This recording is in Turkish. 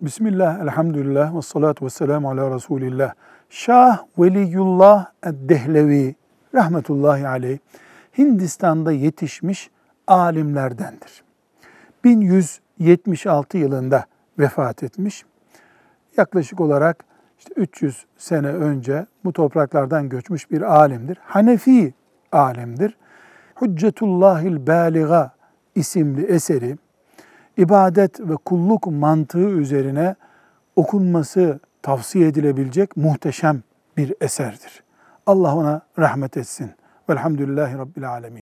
Bismillah, elhamdülillah ve salatu ve selamu ala Resulillah. Şah Veliyullah Eddehlevi rahmetullahi aleyh Hindistan'da yetişmiş alimlerdendir. 1176 yılında vefat etmiş. Yaklaşık olarak işte 300 sene önce bu topraklardan göçmüş bir alimdir. Hanefi alimdir. Hüccetullahil Baliga isimli eseri ibadet ve kulluk mantığı üzerine okunması tavsiye edilebilecek muhteşem bir eserdir. Allah ona rahmet etsin. Velhamdülillahi Rabbil Alemin.